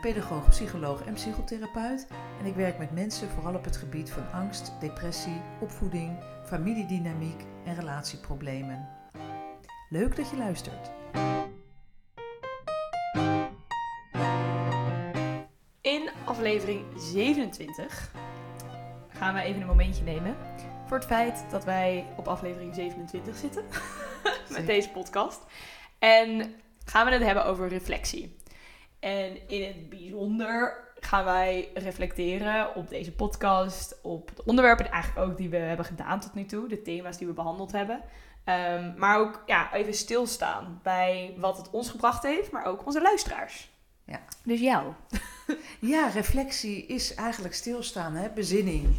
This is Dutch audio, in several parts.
pedagoog, psycholoog en psychotherapeut. En ik werk met mensen vooral op het gebied van angst, depressie, opvoeding, familiedynamiek en relatieproblemen. Leuk dat je luistert. In aflevering 27 gaan we even een momentje nemen voor het feit dat wij op aflevering 27 zitten met deze podcast. En gaan we het hebben over reflectie. En in het bijzonder gaan wij reflecteren op deze podcast, op de onderwerpen eigenlijk ook die we hebben gedaan tot nu toe, de thema's die we behandeld hebben. Ehm, maar ook ja, even stilstaan bij wat het ons gebracht heeft, maar ook onze luisteraars. Ja. Dus jou. Ja, reflectie is eigenlijk stilstaan, hè? bezinning.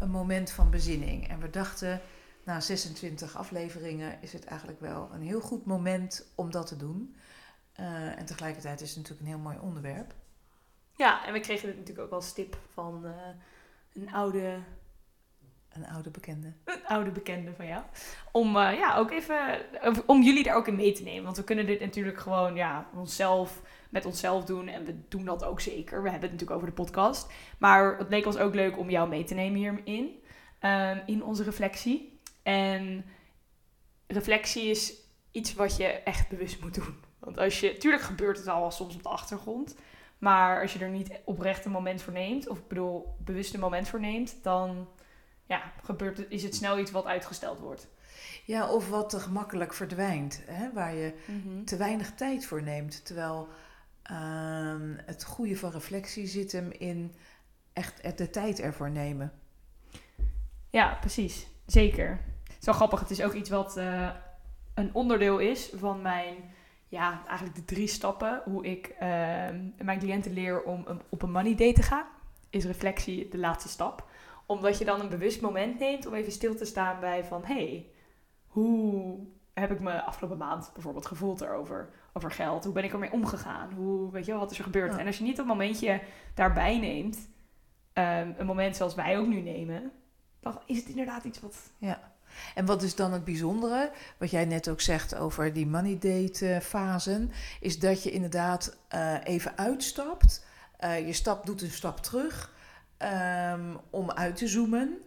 Een moment van bezinning. En we dachten, na 26 afleveringen is het eigenlijk wel een heel goed moment om dat te doen. Uh, en tegelijkertijd is het natuurlijk een heel mooi onderwerp. Ja, en we kregen het natuurlijk ook als tip van uh, een oude... Een oude bekende. Een oude bekende van jou. Om uh, ja, ook even... Om jullie daar ook in mee te nemen. Want we kunnen dit natuurlijk gewoon ja, onszelf, met onszelf doen. En we doen dat ook zeker. We hebben het natuurlijk over de podcast. Maar het leek ons ook leuk om jou mee te nemen hierin. Um, in onze reflectie. En reflectie is iets wat je echt bewust moet doen. Want als je, tuurlijk gebeurt het al soms op de achtergrond. Maar als je er niet oprecht een moment voor neemt, of ik bedoel bewust een moment voor neemt, dan ja, gebeurt is het snel iets wat uitgesteld wordt. Ja, of wat te gemakkelijk verdwijnt, hè? waar je mm -hmm. te weinig tijd voor neemt. Terwijl uh, het goede van reflectie zit hem in echt de tijd ervoor nemen. Ja, precies. Zeker. Zo grappig. Het is ook iets wat uh, een onderdeel is van mijn ja, eigenlijk de drie stappen hoe ik uh, mijn cliënten leer om een, op een money date te gaan, is reflectie de laatste stap. Omdat je dan een bewust moment neemt om even stil te staan bij van, hé, hey, hoe heb ik me afgelopen maand bijvoorbeeld gevoeld erover, over geld? Hoe ben ik ermee omgegaan? Hoe, weet je wel, wat is er gebeurd? Ja. En als je niet dat momentje daarbij neemt, um, een moment zoals wij ook nu nemen, dan is het inderdaad iets wat... Ja. En wat is dan het bijzondere, wat jij net ook zegt over die money date fasen, is dat je inderdaad uh, even uitstapt. Uh, je stap, doet een stap terug um, om uit te zoomen.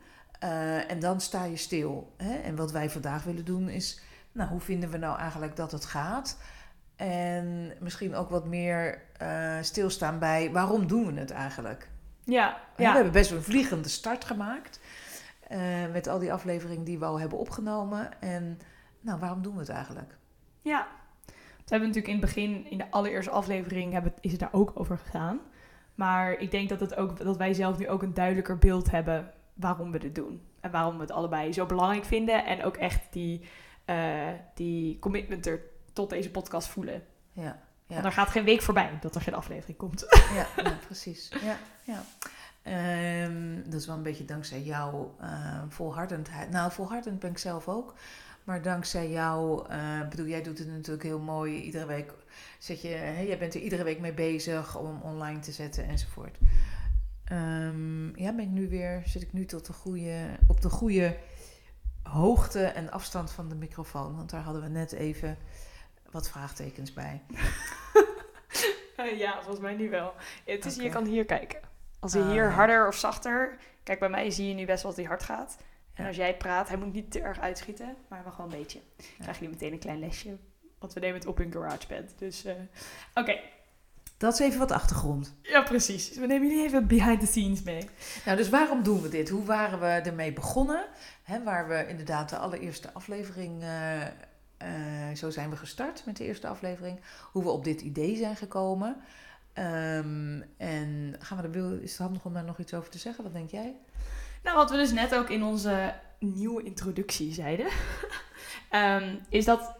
Uh, en dan sta je stil. Hè? En wat wij vandaag willen doen is, nou, hoe vinden we nou eigenlijk dat het gaat? En misschien ook wat meer stilstaan bij waarom doen we het eigenlijk? Ja, ja. ja. We hebben best een vliegende start gemaakt. Uh, met al die afleveringen die we al hebben opgenomen. En nou, waarom doen we het eigenlijk? Ja, we hebben natuurlijk in het begin, in de allereerste aflevering, hebben, is het daar ook over gegaan. Maar ik denk dat, het ook, dat wij zelf nu ook een duidelijker beeld hebben waarom we dit doen. En waarom we het allebei zo belangrijk vinden. En ook echt die, uh, die commitment er tot deze podcast voelen. Ja, ja. Want er gaat geen week voorbij dat er geen aflevering komt. Ja, ja precies. Ja, ja. Um, dat is wel een beetje dankzij jouw uh, volhardendheid. Nou, volhardend ben ik zelf ook. Maar dankzij jou, uh, bedoel, jij doet het natuurlijk heel mooi. Iedere week zet je, jij bent er iedere week mee bezig om online te zetten enzovoort. Um, ja, ben ik nu weer, zit ik nu tot de goede, op de goede hoogte en afstand van de microfoon. Want daar hadden we net even wat vraagtekens bij. ja, volgens mij nu wel. Het is, okay. Je kan hier kijken. Als hij hier uh, harder of zachter... Kijk, bij mij zie je nu best wel dat hij hard gaat. En als jij praat, hij moet niet te erg uitschieten. Maar mag wel een beetje. Dan ja. krijg je meteen een klein lesje. Want we nemen het op in GarageBand. Dus, uh, oké. Okay. Dat is even wat achtergrond. Ja, precies. We nemen jullie even behind the scenes mee. Nou, dus waarom doen we dit? Hoe waren we ermee begonnen? He, waar we inderdaad de allereerste aflevering... Uh, uh, zo zijn we gestart met de eerste aflevering. Hoe we op dit idee zijn gekomen... Um, en gaan we er, is het handig om daar nog iets over te zeggen? Wat denk jij? Nou, wat we dus net ook in onze nieuwe introductie zeiden, um, is dat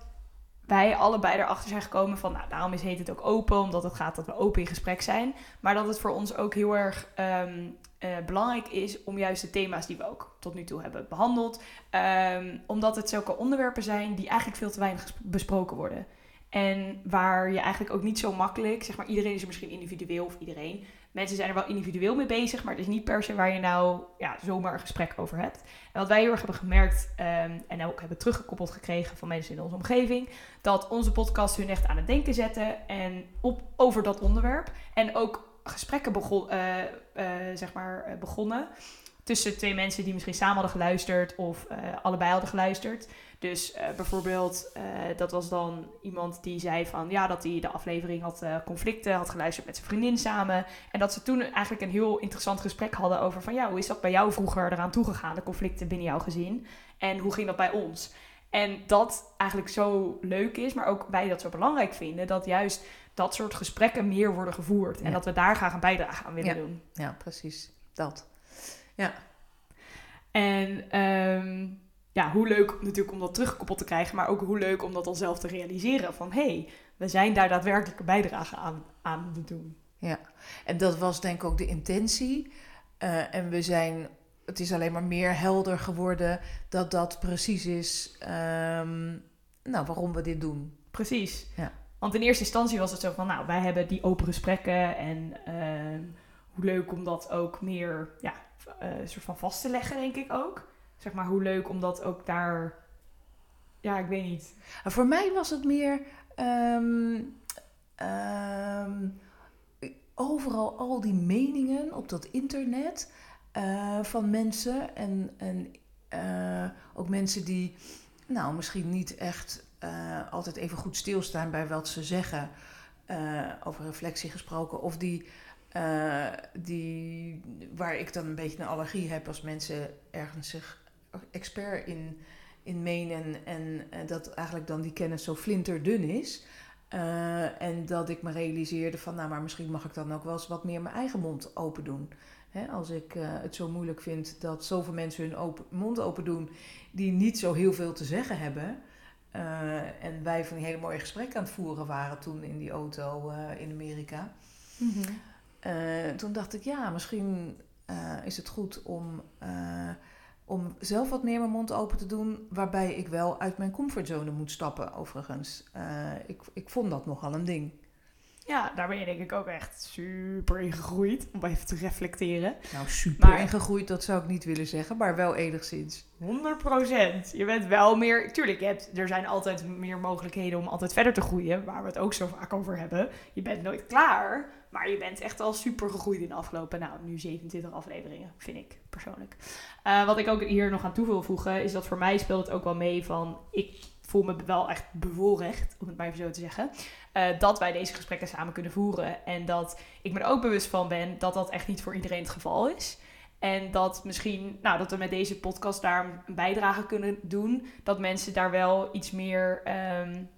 wij allebei erachter zijn gekomen van, nou, daarom is heet het ook open, omdat het gaat dat we open in gesprek zijn. Maar dat het voor ons ook heel erg ehm, eh, belangrijk is om juist de thema's die we ook tot nu toe hebben behandeld, ehm, omdat het zulke onderwerpen zijn die eigenlijk veel te weinig besproken worden. En waar je eigenlijk ook niet zo makkelijk, zeg maar, iedereen is er misschien individueel of iedereen. Mensen zijn er wel individueel mee bezig, maar het is niet per se waar je nou ja, zomaar een gesprek over hebt. En wat wij heel erg hebben gemerkt um, en ook hebben teruggekoppeld gekregen van mensen in onze omgeving, dat onze podcast hun echt aan het denken zetten en op, over dat onderwerp. En ook gesprekken begon, uh, uh, zeg maar, uh, begonnen tussen twee mensen die misschien samen hadden geluisterd of allebei hadden geluisterd. Dus uh, bijvoorbeeld, uh, dat was dan iemand die zei van ja, dat hij de aflevering had conflicten, had geluisterd met zijn vriendin samen. En dat ze toen eigenlijk een heel interessant gesprek hadden over van ja, hoe is dat bij jou vroeger eraan toegegaan, de conflicten binnen jouw gezin? En hoe ging dat bij ons? En dat eigenlijk zo leuk is, maar ook wij dat zo belangrijk vinden, dat juist dat soort gesprekken meer worden gevoerd. Ja. En dat we daar graag een bijdrage aan willen ja. doen. Ja, precies. Dat. Ja. En um, ja, hoe leuk natuurlijk om dat teruggekoppeld te krijgen, maar ook hoe leuk om dat dan zelf te realiseren. Van hé, hey, we zijn daar daadwerkelijk een bijdrage aan, aan te doen. Ja, en dat was denk ik ook de intentie. Uh, en we zijn, het is alleen maar meer helder geworden dat dat precies is um, nou, waarom we dit doen. Precies. Ja. Want in eerste instantie was het zo van, nou, wij hebben die open gesprekken en uh, hoe leuk om dat ook meer, ja, uh, soort van vast te leggen, denk ik ook zeg maar, hoe leuk om dat ook daar. Ja, ik weet niet. Voor mij was het meer. Um, um, overal al die meningen op dat internet uh, van mensen. En, en uh, ook mensen die, nou, misschien niet echt altijd even goed stilstaan bij wat ze zeggen. over reflectie gesproken. Of die. Die, waar ik dan een beetje een allergie heb als mensen ergens zich expert in, in menen en uh, dat eigenlijk dan die kennis zo flinterdun is. Uh, en dat ik me realiseerde van, nou, maar misschien mag ik dan ook wel eens wat meer mijn eigen mond open doen. Hè, als ik het zo moeilijk vind dat zoveel mensen hun mond open doen die niet zo heel veel te zeggen hebben. en wij van die hele mooie gesprekken aan het voeren waren toen in die auto in Amerika. -hmm. Toen dacht ik, ja, misschien is het goed om om zelf wat meer mijn mond open te doen, waarbij ik wel uit mijn comfortzone moet stappen, overigens. Ik, ik vond dat nogal een ding. Ja, daar ben je denk ik ook echt super in gegroeid, om even te reflecteren. Nou, super maar, in gegroeid, dat zou ik niet willen zeggen, maar wel enigszins. 100 procent. Je bent wel meer... Tuurlijk, je hebt, er zijn altijd meer mogelijkheden om altijd verder te groeien, waar we het ook zo vaak over hebben. Je bent nooit klaar, maar je bent echt al super gegroeid in de afgelopen, nou, nu 27 afleveringen, vind ik persoonlijk. Uh, wat ik ook hier nog aan toe wil voegen, is dat voor mij speelt het ook wel mee van... Ik voel me wel echt bevoorrecht, om het maar even zo te zeggen... Uh, dat wij deze gesprekken samen kunnen voeren. En dat ik me er ook bewust van ben dat dat echt niet voor iedereen het geval is. En dat misschien, nou, dat we met deze podcast daar een bijdrage kunnen doen. Dat mensen daar wel iets meer, um,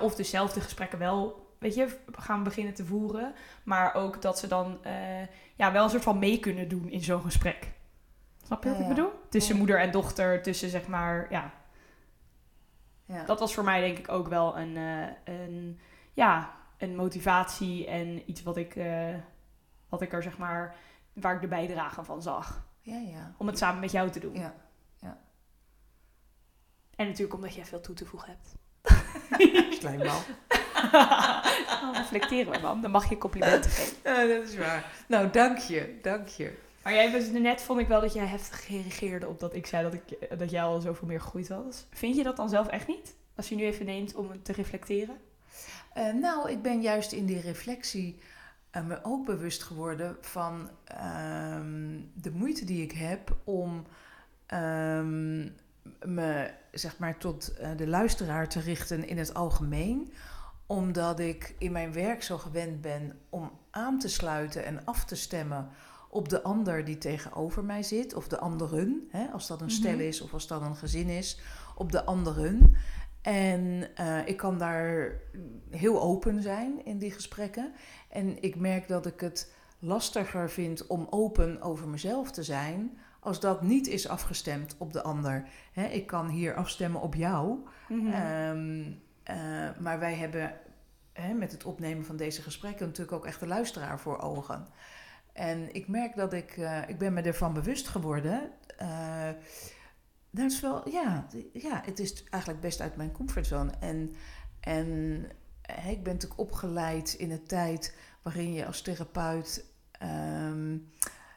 of dezelfde gesprekken wel, weet je, gaan beginnen te voeren. Maar ook dat ze dan, uh, ja, wel een soort van mee kunnen doen in zo'n gesprek. Snap je wat ja, ik bedoel? Tussen ja. moeder en dochter, tussen zeg maar, ja. ja. Dat was voor mij denk ik ook wel een, uh, een ja, een motivatie en iets wat ik, uh, wat ik er zeg maar, waar ik de bijdrage van zag. Ja, ja. Om het samen met jou te doen. Ja, ja. En natuurlijk omdat jij veel toe te voegen hebt. Klein. Dan reflecteren we, man. Dan mag je complimenten geven. Ja, dat is waar. Nou, dank je. Dank je. Maar jij was net, vond ik wel dat jij heftig reageerde op dat ik zei dat, ik, dat jij al zoveel meer gegroeid was. Vind je dat dan zelf echt niet? Als je nu even neemt om te reflecteren? Uh, nou, ik ben juist in die reflectie uh, me ook bewust geworden van um, de moeite die ik heb om um, me zeg maar tot uh, de luisteraar te richten in het algemeen. Omdat ik in mijn werk zo gewend ben om aan te sluiten en af te stemmen op de ander die tegenover mij zit, of de anderen, hè, als dat een stel mm -hmm. is of als dat een gezin is, op de anderen. En uh, ik kan daar heel open zijn in die gesprekken. En ik merk dat ik het lastiger vind om open over mezelf te zijn, als dat niet is afgestemd op de ander. Hè, ik kan hier afstemmen op jou. Mm -hmm. um, Eh, maar wij hebben hè, met het opnemen van deze gesprekken natuurlijk ook echt de luisteraar voor ogen. En ik merk dat ik, uh, ik ben me ervan bewust geworden. Uh, dat is wel, ja, ja, het is eigenlijk best uit mijn comfortzone. En, en hè, ik ben natuurlijk opgeleid in een tijd waarin je als therapeut um,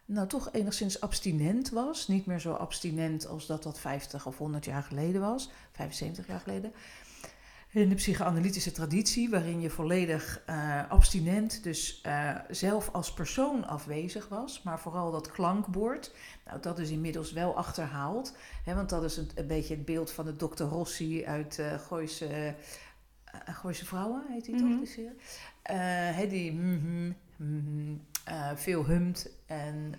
nou toch enigszins abstinent was. Niet meer zo abstinent als dat dat 50 of 100 jaar geleden was, 75 jaar geleden. In de psychoanalytische traditie, waarin je volledig uh, abstinent, dus uh, zelf als persoon afwezig was, maar vooral dat klankbord, nou, dat is inmiddels wel achterhaald. Hè, want dat is een, een, beetje het beeld van de Dr. Rossi uit uh, Gooise, Gooise Vrouwen, heet die mm -hmm. toch, die? Hè, die mm -hmm, mm -hmm, veel humt en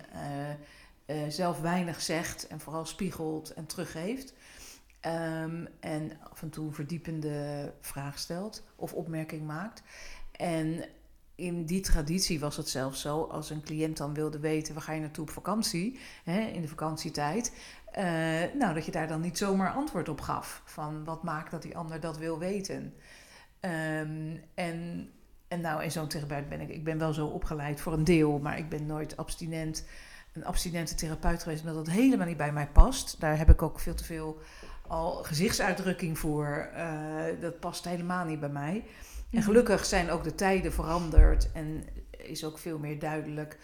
zelf weinig zegt en vooral spiegelt en teruggeeft. Um, en af en toe verdiepende vraag stelt of opmerking maakt. En in die traditie was het zelfs zo, als een cliënt dan wilde weten waar ga je naartoe op vakantie, hè, in de vakantietijd, uh, nou dat je daar dan niet zomaar antwoord op gaf. Van wat maakt dat die ander dat wil weten. Um, en, en nou, in zo'n therapeut ben ik, ik ben wel zo opgeleid voor een deel, maar ik ben nooit abstinent, een abstinente therapeut geweest, omdat dat helemaal niet bij mij past. Daar heb ik ook veel te veel al gezichtsuitdrukking voor. Uh, dat past helemaal niet bij mij. En mhm. gelukkig zijn ook de tijden veranderd en is ook veel meer duidelijk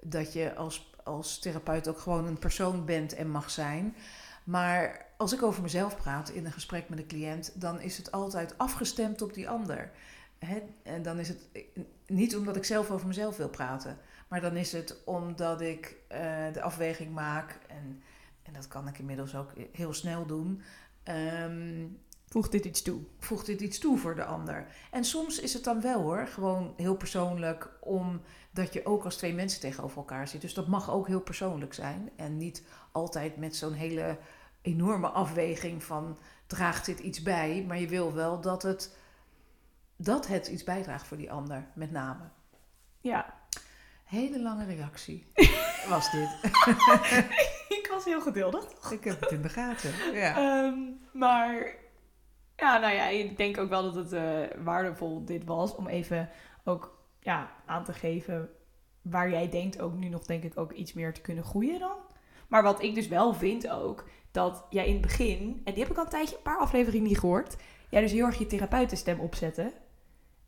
dat je als, als therapeut ook gewoon een persoon bent en mag zijn. Maar als ik over mezelf praat in een gesprek met een cliënt, dan is het altijd afgestemd op die ander. Hè? En dan is het niet omdat ik zelf over mezelf wil praten, maar dan is het omdat ik uh, de afweging maak en en dat kan ik inmiddels ook heel snel doen. Um, voegt dit iets toe? Voegt dit iets toe voor de ander? En soms is het dan wel hoor, gewoon heel persoonlijk, omdat je ook als twee mensen tegenover elkaar zit. Dus dat mag ook heel persoonlijk zijn. En niet altijd met zo'n hele enorme afweging van draagt dit iets bij, maar je wil wel dat het, dat het iets bijdraagt voor die ander, met name. Ja. Hele lange reactie was dit. was heel geduldig. Ik heb het in de gaten. Ja. Um, maar ja, nou ja, ik denk ook wel dat het uh, waardevol dit was om even ook ja, aan te geven waar jij denkt ook nu nog denk ik ook iets meer te kunnen groeien dan. Maar wat ik dus wel vind ook, dat jij in het begin, en die heb ik al een tijdje, een paar afleveringen niet gehoord, jij dus heel erg je therapeutenstem opzetten.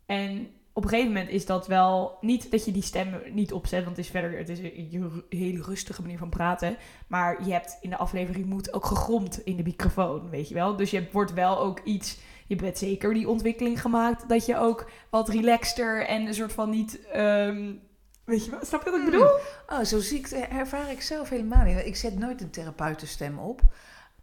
En op een gegeven moment is dat wel niet dat je die stem niet opzet, want het is verder het is een hele rustige manier van praten. Maar je hebt in de aflevering moet ook gegromd in de microfoon, weet je wel. Dus je wordt wel ook iets. Je hebt zeker die ontwikkeling gemaakt dat je ook wat relaxter en een soort van niet. Um, weet je wel, snap je wat ik bedoel? Hmm. Oh, zo zie ik, ervaar ik zelf helemaal niet. Ik zet nooit een therapeutenstem op.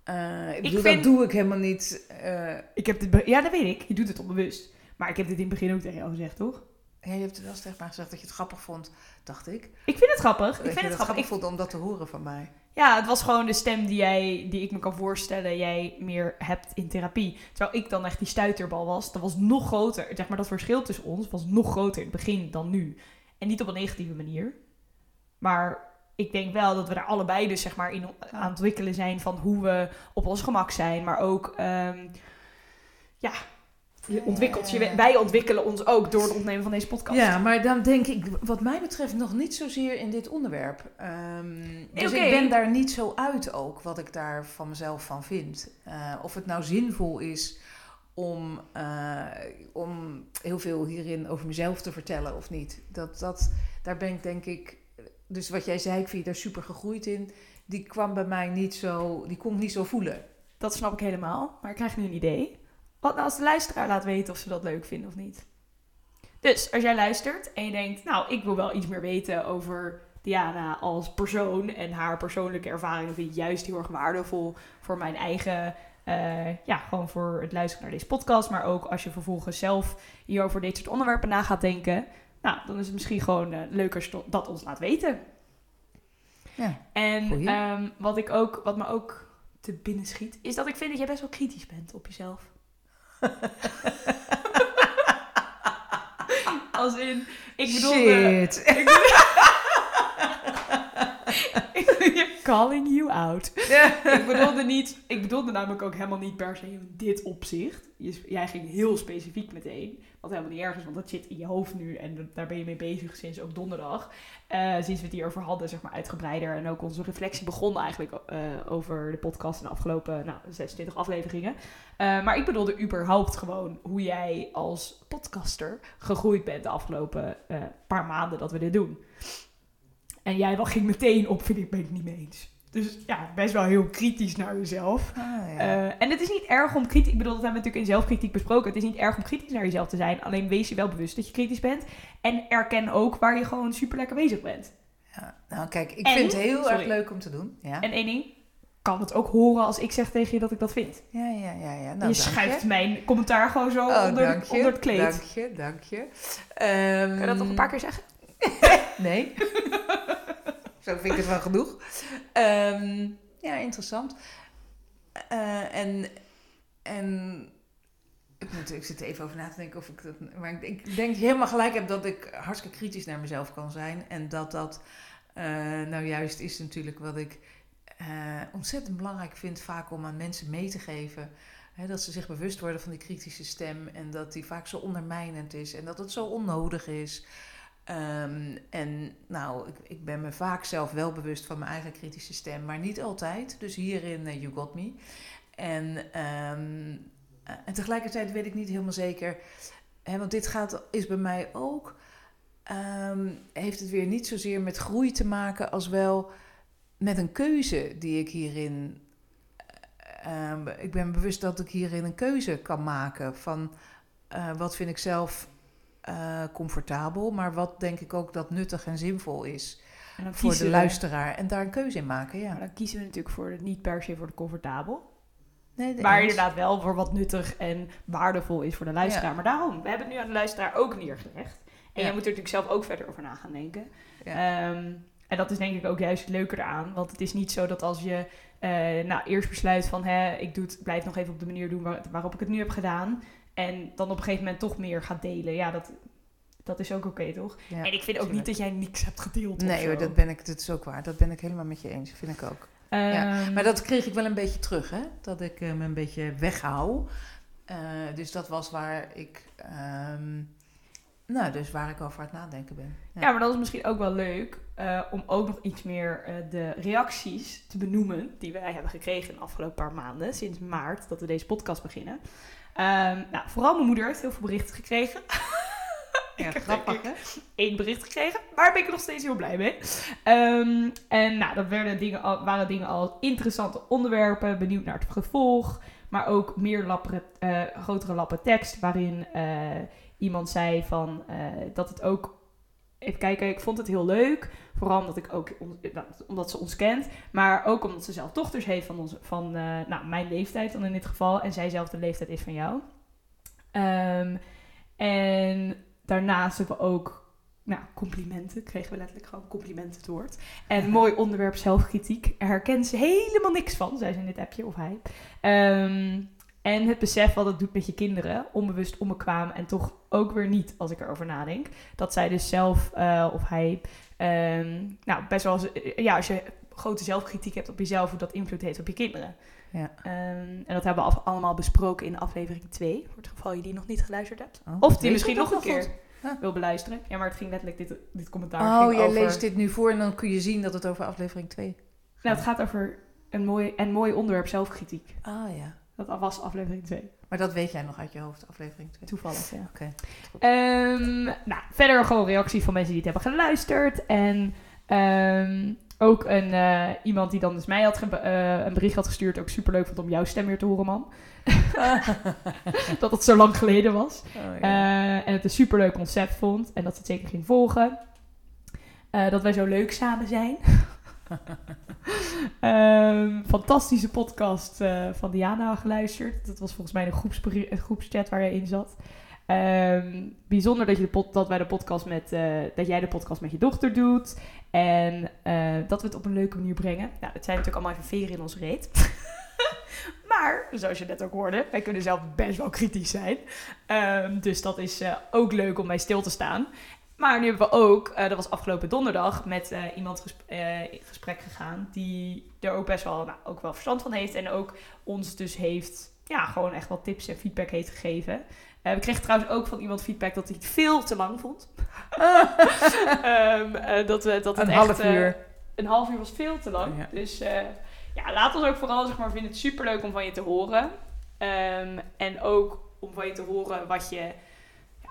Uh, ik, bedoel, vind, dat doe ik helemaal niet. Uh... Ik heb dit, ja, dat weet ik. Je doet het onbewust. Maar ik heb dit in het begin ook tegen jou gezegd, toch? Ja, je hebt het wel tegen mij gezegd dat je het grappig vond, dacht ik. Ik vind het grappig. ik vind het, het grappig. Ik vond om dat te horen van mij. Ja, het was gewoon de stem die, jij, die ik me kan voorstellen jij meer hebt in therapie. Terwijl ik dan echt die stuiterbal was. Dat was nog groter. Zeg maar, dat verschil tussen ons was nog groter in het begin dan nu. En niet op een negatieve manier. Maar ik denk wel dat we daar allebei dus zeg maar in aan het ontwikkelen zijn van hoe we op ons gemak zijn. Maar ook, um, ja, je ontwikkelt je, wij ontwikkelen ons ook door het opnemen van deze podcast. Ja, maar dan denk ik, wat mij betreft, nog niet zozeer in dit onderwerp. Um, dus ik ben daar niet zo uit ook, wat ik daar van mezelf van vind. Uh, of het nou zinvol is om, uh, om heel veel hierin over mezelf te vertellen of niet. Dat, dat, daar ben ik denk ik, dus wat jij zei, ik vind je daar super gegroeid in. Die kwam bij mij niet zo, die kon ik niet zo voelen. Dat snap ik helemaal, maar ik krijg nu een idee. Wat nou als de luisteraar laat weten of ze dat leuk vinden of niet? Dus als jij luistert en je denkt, nou, ik wil wel iets meer weten over Diana als persoon en haar persoonlijke ervaringen vind ik juist heel erg waardevol voor mijn eigen, uh, ja, gewoon voor het luisteren naar deze podcast, maar ook als je vervolgens zelf hier over dit soort onderwerpen na gaat denken, nou, dan is het misschien gewoon uh, leuker dat ons laat weten. Ja, en um, wat ik ook, wat me ook te binnen schiet, is dat ik vind dat jij best wel kritisch bent op jezelf. Als in, ik bedoel... Shit. ik bedoel, Calling you out. ik bedoelde niet, ik bedoelde namelijk ook helemaal niet per se in dit opzicht. Jij ging heel specifiek meteen. Wat helemaal niet erg is, want dat zit in je hoofd nu en daar ben je mee bezig sinds ook donderdag. Eh, sinds we het hierover hadden, zeg maar uitgebreider. En ook onze reflectie begon eigenlijk eh, over de podcast in de afgelopen nou, 26 afleveringen. Eh, maar ik bedoelde überhaupt gewoon hoe jij als podcaster gegroeid bent de afgelopen paar maanden dat we dit doen. En jij ging meteen op, vind ik, ben ik niet mee eens. Dus ja, best wel heel kritisch naar jezelf. Ah, ja. Eh, en het is niet erg om kritisch... Ik bedoel, dat hebben we natuurlijk in zelfkritiek besproken. Het is niet erg om kritisch naar jezelf te zijn. Alleen wees je wel bewust dat je kritisch bent. En erken ook waar je gewoon super lekker bezig bent. Ja, nou kijk, ik En- vind het heel sorry. erg leuk om te doen. Ja, En één ding, kan het ook horen als ik zeg tegen je dat ik dat vind. ja, ja, ja. ja. Nou, je schuift je. mijn commentaar gewoon zo Oh, onder, je, onder het kleed. Dank je, dank je. Ehm, Kan je dat nog een paar keer zeggen? Nee. Zo vind ik het wel genoeg. Ehm, ja, interessant. Eh, en, en ik, moet, ik zit even over na te denken of ik dat. Maar ik, ik denk je helemaal gelijk hebt dat ik hartstikke kritisch naar mezelf kan zijn. En dat dat eh, nou juist is natuurlijk wat ik eh, ontzettend belangrijk vind, vaak om aan mensen mee te geven. Hè, dat ze zich bewust worden van die kritische stem en dat die vaak zo ondermijnend is en dat het zo onnodig is. Ehm, en nou, ik, ik ben me vaak zelf wel bewust van mijn eigen kritische stem, maar niet altijd. Dus hierin, eh, you got me. En, ehm, eh, en tegelijkertijd weet ik niet helemaal zeker, hè, want dit gaat, is bij mij ook, ehm, heeft het weer niet zozeer met groei te maken als wel met een keuze die ik hierin. eh, ik ben bewust dat ik hierin een keuze kan maken van wat vind ik zelf eh, comfortabel, maar wat denk ik ook dat nuttig en zinvol is En voor de luisteraar. En daar een keuze in maken, ja. Maar dan kiezen we natuurlijk voor de- niet per se voor de comfortabel. Nee, de Maar eens. inderdaad wel voor wat nuttig en waardevol is voor de luisteraar. Maar daarom, we hebben het nu aan de luisteraar ook neergelegd. En Ja. jij moet er natuurlijk zelf ook verder over na gaan denken. Ja. Ehm, en dat is denk ik ook juist het leuke eraan. Want het is niet zo dat als je eh, nou, eerst besluit van... Hè, ik doe het, blijf nog even op de manier doen waar- waarop ik het nu heb gedaan. En dan op een gegeven moment toch meer gaat delen. Ja, dat, dat is ook oké, toch? Ja, en ik vind ook niet dat jij niks hebt gedeeld Nee hoor, dat ben ik, dat is ook waar. Dat ben ik helemaal met je eens, vind ik ook. Ja, Ehm, Maar dat kreeg ik wel een beetje terug, hè? Dat ik eh, me een beetje weghoud. Eh, dus dat was waar ik, ehm, nou, dus waar ik over aan het nadenken ben. Ja, maar dat is misschien ook wel leuk eh, om ook nog iets meer de reacties te benoemen die wij hebben gekregen de afgelopen paar maanden, sinds maart dat we deze podcast beginnen. Ehm, nou, vooral mijn moeder heeft heel veel berichten gekregen. Ja, heb grappig, hè? Eén bericht gekregen, maar daar ben ik nog steeds heel blij mee. Ehm, en nou, dat werden dingen al, waren dingen als interessante onderwerpen, benieuwd naar het vervolg, maar ook meer lappere, eh, grotere lappen tekst waarin eh, iemand zei van eh, dat het ook Even kijken, ik vond het heel leuk. Vooral omdat ik ook on- nou, omdat ze ons kent. Maar ook omdat ze zelf dochters heeft van, ons, van eh, nou, mijn leeftijd dan in dit geval. En zij zelf de leeftijd is van jou. Ehm, en daarnaast hebben we ook nou, complimenten. Kregen we letterlijk gewoon complimenten het woord. En een mooi onderwerp zelfkritiek. Er herkent ze helemaal niks van, zei ze in dit appje of hij. Ehm, en het besef wat het doet met je kinderen, onbewust onbekwaam en toch ook weer niet als ik erover nadenk. Dat zij dus zelf eh, of hij, ehm, nou best wel, eh, ja, als je grote zelfkritiek hebt op jezelf, hoe dat invloed heeft op je kinderen. Ja. Ehm, en dat hebben we allemaal besproken in aflevering 2, voor het geval je die nog niet geluisterd hebt. Oh, Of die misschien nog een keer wil beluisteren. Ja, maar het ging letterlijk dit, dit commentaar. Oh, jij over, leest dit nu voor en dan kun je zien dat het over aflevering 2 Nou, het gaat over een mooi, en mooi onderwerp zelfkritiek. Ah ja. Dat was aflevering 2. Maar dat weet jij nog uit je hoofd, aflevering 2. Toevallig, ja. Oké. Ehm, nou, verder gewoon reactie van mensen die het hebben geluisterd. En ehm, ook een, eh, iemand die dan dus mij had eh, een bericht had gestuurd. Ook super leuk vond om jouw stem weer te horen, man. dat het zo lang geleden was. Oh, ja. Eh, en het een super leuk concept vond. En dat ze het zeker ging volgen. Dat wij zo leuk samen zijn. Ehm, fantastische podcast eh, van Diana geluisterd. Dat was volgens mij een, groepsberi- een groepschat waar jij in zat. Ehm, bijzonder dat, je de dat wij de podcast met, eh, dat jij de podcast met je dochter doet. En eh, dat we het op een leuke manier brengen. Nou, het zijn natuurlijk allemaal even veren in ons reet. maar, zoals je net ook hoorde, wij kunnen zelf best wel kritisch zijn. Ehm, dus dat is eh, ook leuk om bij stil te staan. Maar nu hebben we ook, eh, dat was afgelopen donderdag, met eh, iemand gesp eh, in gesprek gegaan die er ook best wel, nou, ook wel verstand van heeft. En ook ons dus heeft, ja, gewoon echt wat tips en feedback heeft gegeven. we kregen trouwens ook van iemand feedback dat hij het veel te lang vond. um, dat, we, dat het een half uur. een half uur was veel te lang. Dus ja, laat ons ook vooral, zeg maar, vinden het superleuk om van je te horen. Um, en ook om van je te horen wat je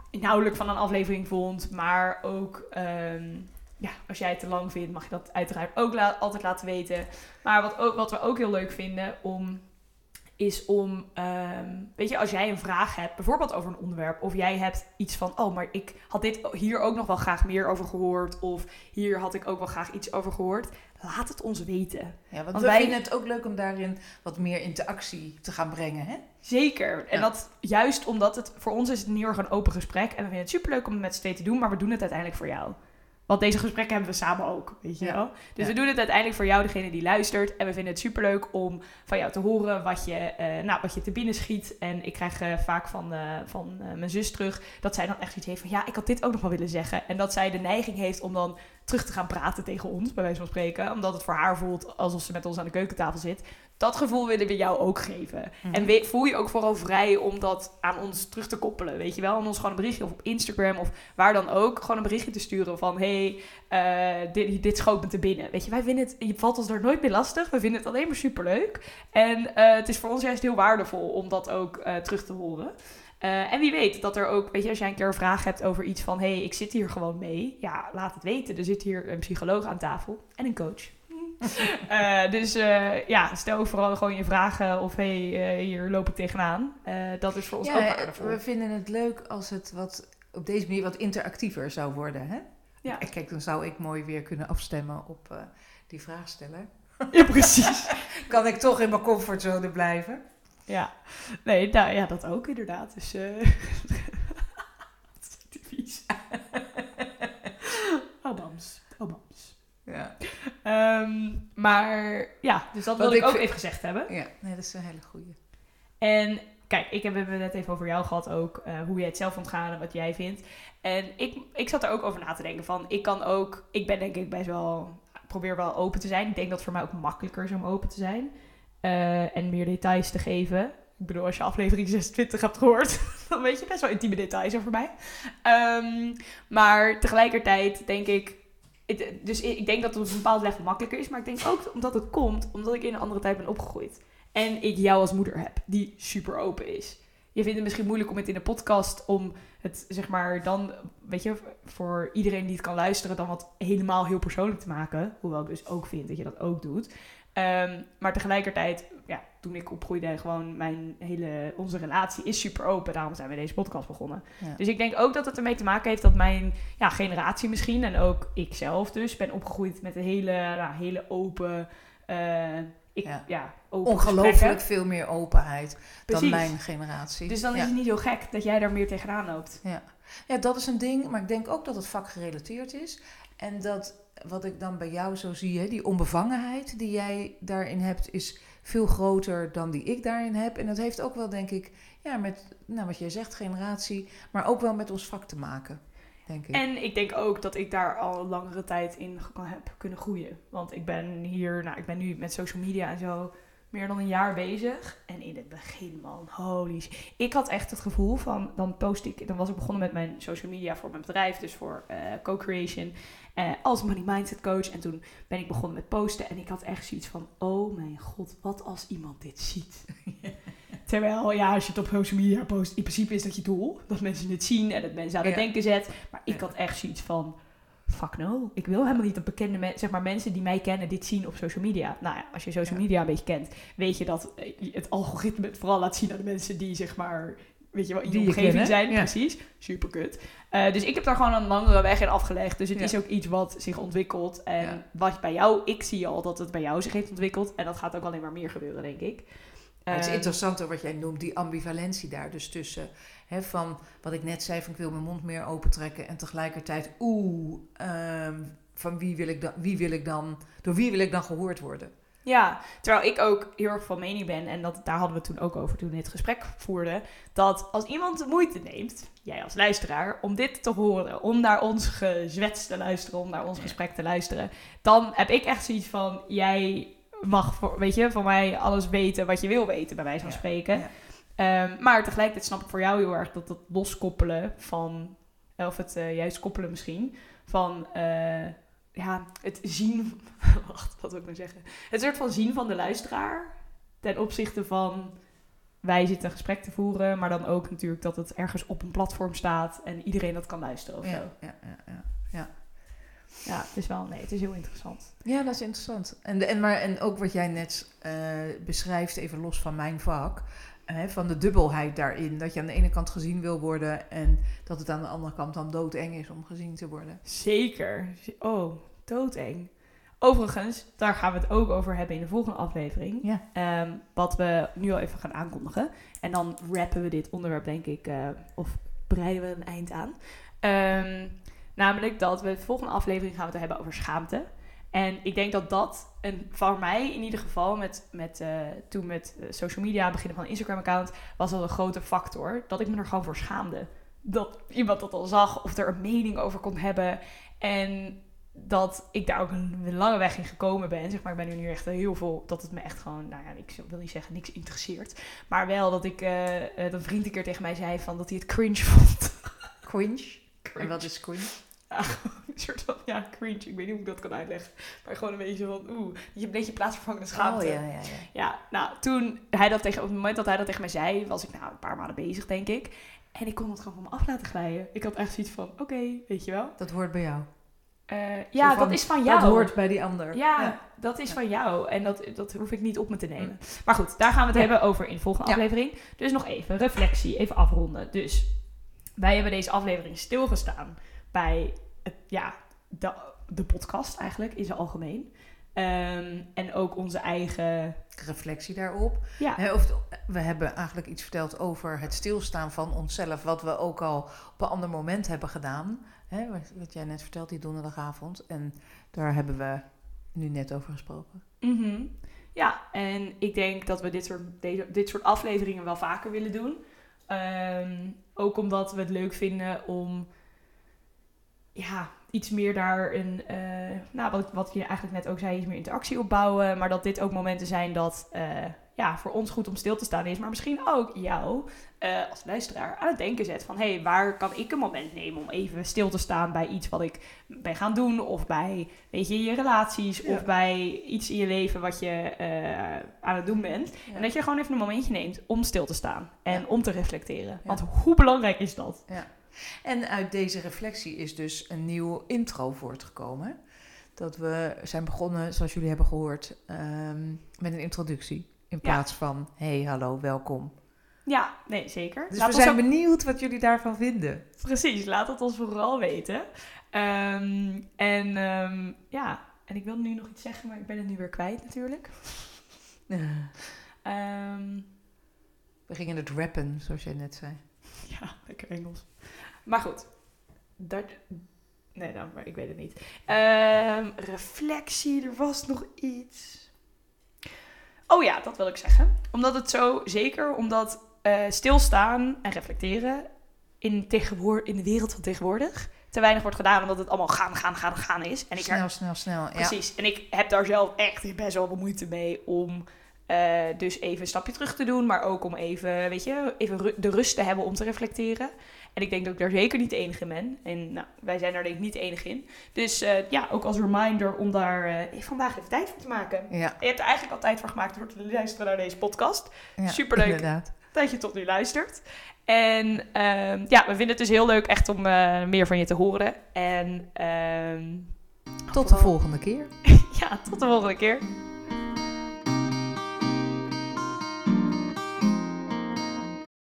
inhoudelijk van een aflevering vond. Maar ook ehm, ja, als jij het te lang vindt, mag je dat uiteraard ook altijd laten weten. Maar wat, ook, wat we ook heel leuk vinden om is om, ehm, weet je, als jij een vraag hebt, bijvoorbeeld over een onderwerp, of jij hebt iets van, oh, maar ik had dit hier ook nog wel graag meer over gehoord, of hier had ik ook wel graag iets over gehoord, laat het ons weten. Ja, want, wij vinden het ook leuk om daarin wat meer interactie te gaan brengen, hè? Zeker. En dat juist omdat het, voor ons is het niet erg een open gesprek, en we vinden het superleuk om het met z'n te doen, maar we doen het uiteindelijk voor jou. Want deze gesprekken hebben we samen ook, weet je wel. Dus we doen het uiteindelijk voor jou, degene die luistert. En we vinden het superleuk om van jou te horen wat je, uh, nou, wat je te binnen schiet. En ik krijg uh, vaak van, uh, van mijn zus terug dat zij dan echt iets heeft van... Ja, ik had dit ook nog wel willen zeggen. En dat zij de neiging heeft om dan terug te gaan praten tegen ons, bij wijze van spreken. Omdat het voor haar voelt alsof ze met ons aan de keukentafel zit. Dat gevoel willen we jou ook geven. Mhm. En voel je ook vooral vrij om dat aan ons terug te koppelen. Weet je wel? Aan ons gewoon een berichtje of op Instagram of waar dan ook. Gewoon een berichtje te sturen van: hey, uh, dit, dit schoot me te binnen. Weet je, wij vinden het, je valt ons daar nooit meer lastig. We vinden het alleen maar superleuk. En uh, het is voor ons juist heel waardevol om dat ook uh, terug te horen. Uh, en wie weet dat er ook, weet je, als jij een keer een vraag hebt over iets van: hé, hey, ik zit hier gewoon mee. Ja, laat het weten. Er zit hier een psycholoog aan tafel en een coach. Uh, dus uh, ja, stel vooral gewoon je vragen of hé, hey, hier loop ik tegenaan. dat is voor ons ook waardevol. We vinden het leuk als het wat, op deze manier wat interactiever zou worden. Hè? Ja. Kijk, dan zou ik mooi weer kunnen afstemmen op die vraagsteller. Ja, precies. kan ik toch in mijn comfortzone blijven? Ja, nee, nou, ja, dat ook inderdaad. Dus, uh... vies. Albams. Albams. Ja. Um, maar ja, dus dat wilde ik ook even gezegd hebben. Ja, nee, dat is een hele goeie. En kijk, ik heb het net even over jou gehad ook, uh, hoe jij het zelf ontgaan en wat jij vindt. En ik, ik zat er ook over na te denken van, ik kan ook, ik ben denk ik best wel, probeer wel open te zijn. Ik denk dat het voor mij ook makkelijker is om open te zijn. Uh, en meer details te geven. Ik bedoel, als je aflevering 26 hebt gehoord, dan weet je best wel intieme details over mij. Um, maar tegelijkertijd denk ik. Dus ik denk dat het op een bepaald level makkelijker is. Maar ik denk ook omdat het komt omdat ik in een andere tijd ben opgegroeid. En ik jou als moeder heb, die super open is. Je vindt het misschien moeilijk om het in een podcast om het zeg maar dan, weet je, voor iedereen die het kan luisteren, dan wat helemaal heel persoonlijk te maken. Hoewel ik dus ook vind dat je dat ook doet. Um, maar tegelijkertijd, ja, toen ik opgroeide, gewoon mijn hele, onze relatie is super open. Daarom zijn we deze podcast begonnen. Dus ik denk ook dat het ermee te maken heeft dat mijn ja, generatie misschien, en ook ik zelf dus, ben opgegroeid met een hele, nou, hele open... Uh, ik, ja. ja Ongelooflijk veel meer openheid dan mijn generatie. Dus dan is het niet zo gek dat jij daar meer tegenaan loopt. Ja. ja, dat is een ding. Maar ik denk ook dat het vakgerelateerd is. En dat wat ik dan bij jou zo zie, hè, die onbevangenheid die jij daarin hebt, is veel groter dan die ik daarin heb. En dat heeft ook wel, denk ik, ja, met nou, wat jij zegt, generatie, maar ook wel met ons vak te maken. Denk ik. En ik denk ook dat ik daar al langere tijd in heb kunnen groeien. Want ik ben hier, nou, ik ben nu met social media en zo meer dan een jaar bezig. En in het begin, man, holy shit. Ik had echt het gevoel van, dan post ik, dan was ik begonnen met mijn social media voor mijn bedrijf, dus voor uh, co-creation, uh, als money mindset coach. En toen ben ik begonnen met posten en ik had echt zoiets van, oh mijn god, wat als iemand dit ziet? Terwijl, ja, als je het op social media post, in principe is dat je doel. Dat mensen het zien en dat mensen aan het denken zet. Maar ik had echt zoiets van, fuck no. Ik wil helemaal niet dat bekende mensen, zeg maar mensen die mij kennen, dit zien op social media. Nou ja, als je social media een beetje kent, weet je dat eh, het algoritme het vooral laat zien aan de mensen die, zeg maar, weet je wel, in je omgeving zijn. Precies. Super kut. Uh, dus ik heb daar gewoon een langere weg in afgelegd. Dus het is ook iets wat zich ontwikkelt. En wat bij jou, ik zie al dat het bij jou zich heeft ontwikkeld. En dat gaat ook alleen maar meer gebeuren, denk ik. Het is ehm, interessant wat jij noemt, die ambivalentie daar dus tussen van wat ik net zei, van ik wil mijn mond meer opentrekken en tegelijkertijd, oeh, ehm, van wie wil, ik dan, wie wil ik dan, door wie wil ik dan gehoord worden? Ja, terwijl ik ook heel erg van mening ben, en dat, daar hadden we het toen ook over toen we dit gesprek voerden, dat als iemand de moeite neemt, jij als luisteraar, om dit te horen, om naar ons gezwets te luisteren, om naar ons gesprek te luisteren, dan heb ik echt zoiets van, jij mag, voor, weet je, van mij alles weten wat je wil weten, bij wijze van Ja, spreken. ja. Ehm, maar tegelijkertijd snap ik voor jou heel erg dat het loskoppelen van, of het eh, juist koppelen misschien, van eh, ja, het zien. Wacht, wat wil ik nou zeggen? Het soort van zien van de luisteraar ten opzichte van wij zitten een gesprek te voeren, maar dan ook natuurlijk dat het ergens op een platform staat en iedereen dat kan luisteren of Ja, zo. ja, ja, ja. Ja, het is wel, nee, het is heel interessant. Ja, dat is interessant. En, de, en, maar, en ook wat jij net eh, beschrijft, even los van mijn vak, hè, van de dubbelheid daarin. Dat je aan de ene kant gezien wil worden en dat het aan de andere kant dan doodeng is om gezien te worden. Zeker. Oh, doodeng. Overigens, daar gaan we het ook over hebben in de volgende aflevering. Ja. Ehm, wat we nu al even gaan aankondigen. En dan rappen we dit onderwerp, denk ik, eh, of breiden we een eind aan. Ehm, namelijk dat we de volgende aflevering gaan we het hebben over schaamte. En ik denk dat dat, een, voor mij in ieder geval, met, met, eh, toen met eh, social media, beginnen van een Instagram-account, was dat een grote factor. Dat ik me er gewoon voor schaamde. Dat iemand dat al zag of er een mening over kon hebben. En dat ik daar ook een lange weg in gekomen ben. Zeg maar, ik ben nu echt heel veel, dat het me echt gewoon, nou ja, ik wil niet zeggen niks interesseert. Maar wel dat ik, eh, dat een vriend een keer tegen mij zei van dat hij het cringe vond. Cringe. Cringe. En wat is cringe? Ja, een soort van, ja, cringe. Ik weet niet hoe ik dat kan uitleggen. Maar gewoon een beetje van, oeh, je een beetje plaatsvervangende schaamte. Oh ja, ja, ja. Ja, nou, toen hij dat tegen, op het moment dat hij dat tegen mij zei, was ik nou een paar maanden bezig, denk ik. En ik kon het gewoon van me af laten glijden. Ik had echt zoiets van, oké, weet je wel. Dat hoort bij jou. Eh, ja, van, dat is van jou. Dat hoort bij die ander. Ja, dat is van jou. En dat, dat hoef ik niet op me te nemen. Maar goed, daar gaan we het Ja. hebben over in de volgende aflevering. Dus nog even, reflectie, even afronden. Dus wij hebben deze aflevering stilgestaan bij het, ja, de, de podcast eigenlijk in zijn algemeen. Ehm, en ook onze eigen... Reflectie daarop. Ja, of, we hebben eigenlijk iets verteld over het stilstaan van onszelf, wat we ook al op een ander moment hebben gedaan. Hè, wat, jij net vertelt, die donderdagavond. En daar hebben we nu net over gesproken. Mhm. Ja, en ik denk dat we dit soort, deze, dit soort afleveringen wel vaker willen doen. Ehm, ook omdat we het leuk vinden om ja, iets meer daar een, eh, nou, wat, wat je eigenlijk net ook zei, iets meer interactie opbouwen. Maar dat dit ook momenten zijn dat eh, ja, voor ons goed om stil te staan is. Maar misschien ook jou eh, als luisteraar aan het denken zet van... hé, hey, waar kan ik een moment nemen om even stil te staan bij iets wat ik ben gaan doen? Of bij, weet je, je relaties Ja. of bij iets in je leven wat je aan het doen bent. Ja. En dat je gewoon even een momentje neemt om stil te staan en Ja. om te reflecteren. Ja. Want hoe belangrijk is dat? En uit deze reflectie is dus een nieuw intro voortgekomen. Dat we zijn begonnen, zoals jullie hebben gehoord, ehm, met een introductie. In Ja. plaats van, hey, hallo, welkom. Ja, nee, zeker. Dus Laat we zijn ook- benieuwd wat jullie daarvan vinden. Precies, laat het ons vooral weten. Ehm, en ehm, ja, en ik wilde nu nog iets zeggen, maar ik ben het nu weer kwijt natuurlijk. We gingen het rappen, zoals jij net zei. ja, lekker Engels. Maar goed, dat... Nee, dan, maar ik weet het niet. Ehm, reflectie, er was nog iets. Oh ja, dat wil ik zeggen. Omdat het zo, zeker omdat eh, stilstaan en reflecteren in, tegenwoor- in de wereld van tegenwoordig te weinig wordt gedaan, omdat het allemaal gaan, gaan, gaan, gaan is. En ik snel, snel, snel. Ja. Precies. En ik heb daar zelf echt best wel moeite mee om eh, dus even een stapje terug te doen, maar ook om even, weet je, even ru- de rust te hebben om te reflecteren. En ik denk dat ik daar zeker niet de enige in ben. En nou, wij zijn daar denk ik niet de enige in. Dus eh, ja, ook als reminder om daar eh, vandaag even tijd voor te maken. Ja, Je hebt er eigenlijk al tijd voor gemaakt door te luisteren naar deze podcast. ja, Superleuk. Inderdaad. Dat je tot nu luistert. En ehm, ja, we vinden het dus heel leuk echt om eh, meer van je te horen. En ehm, Tot de volgende keer. ja, tot de volgende keer.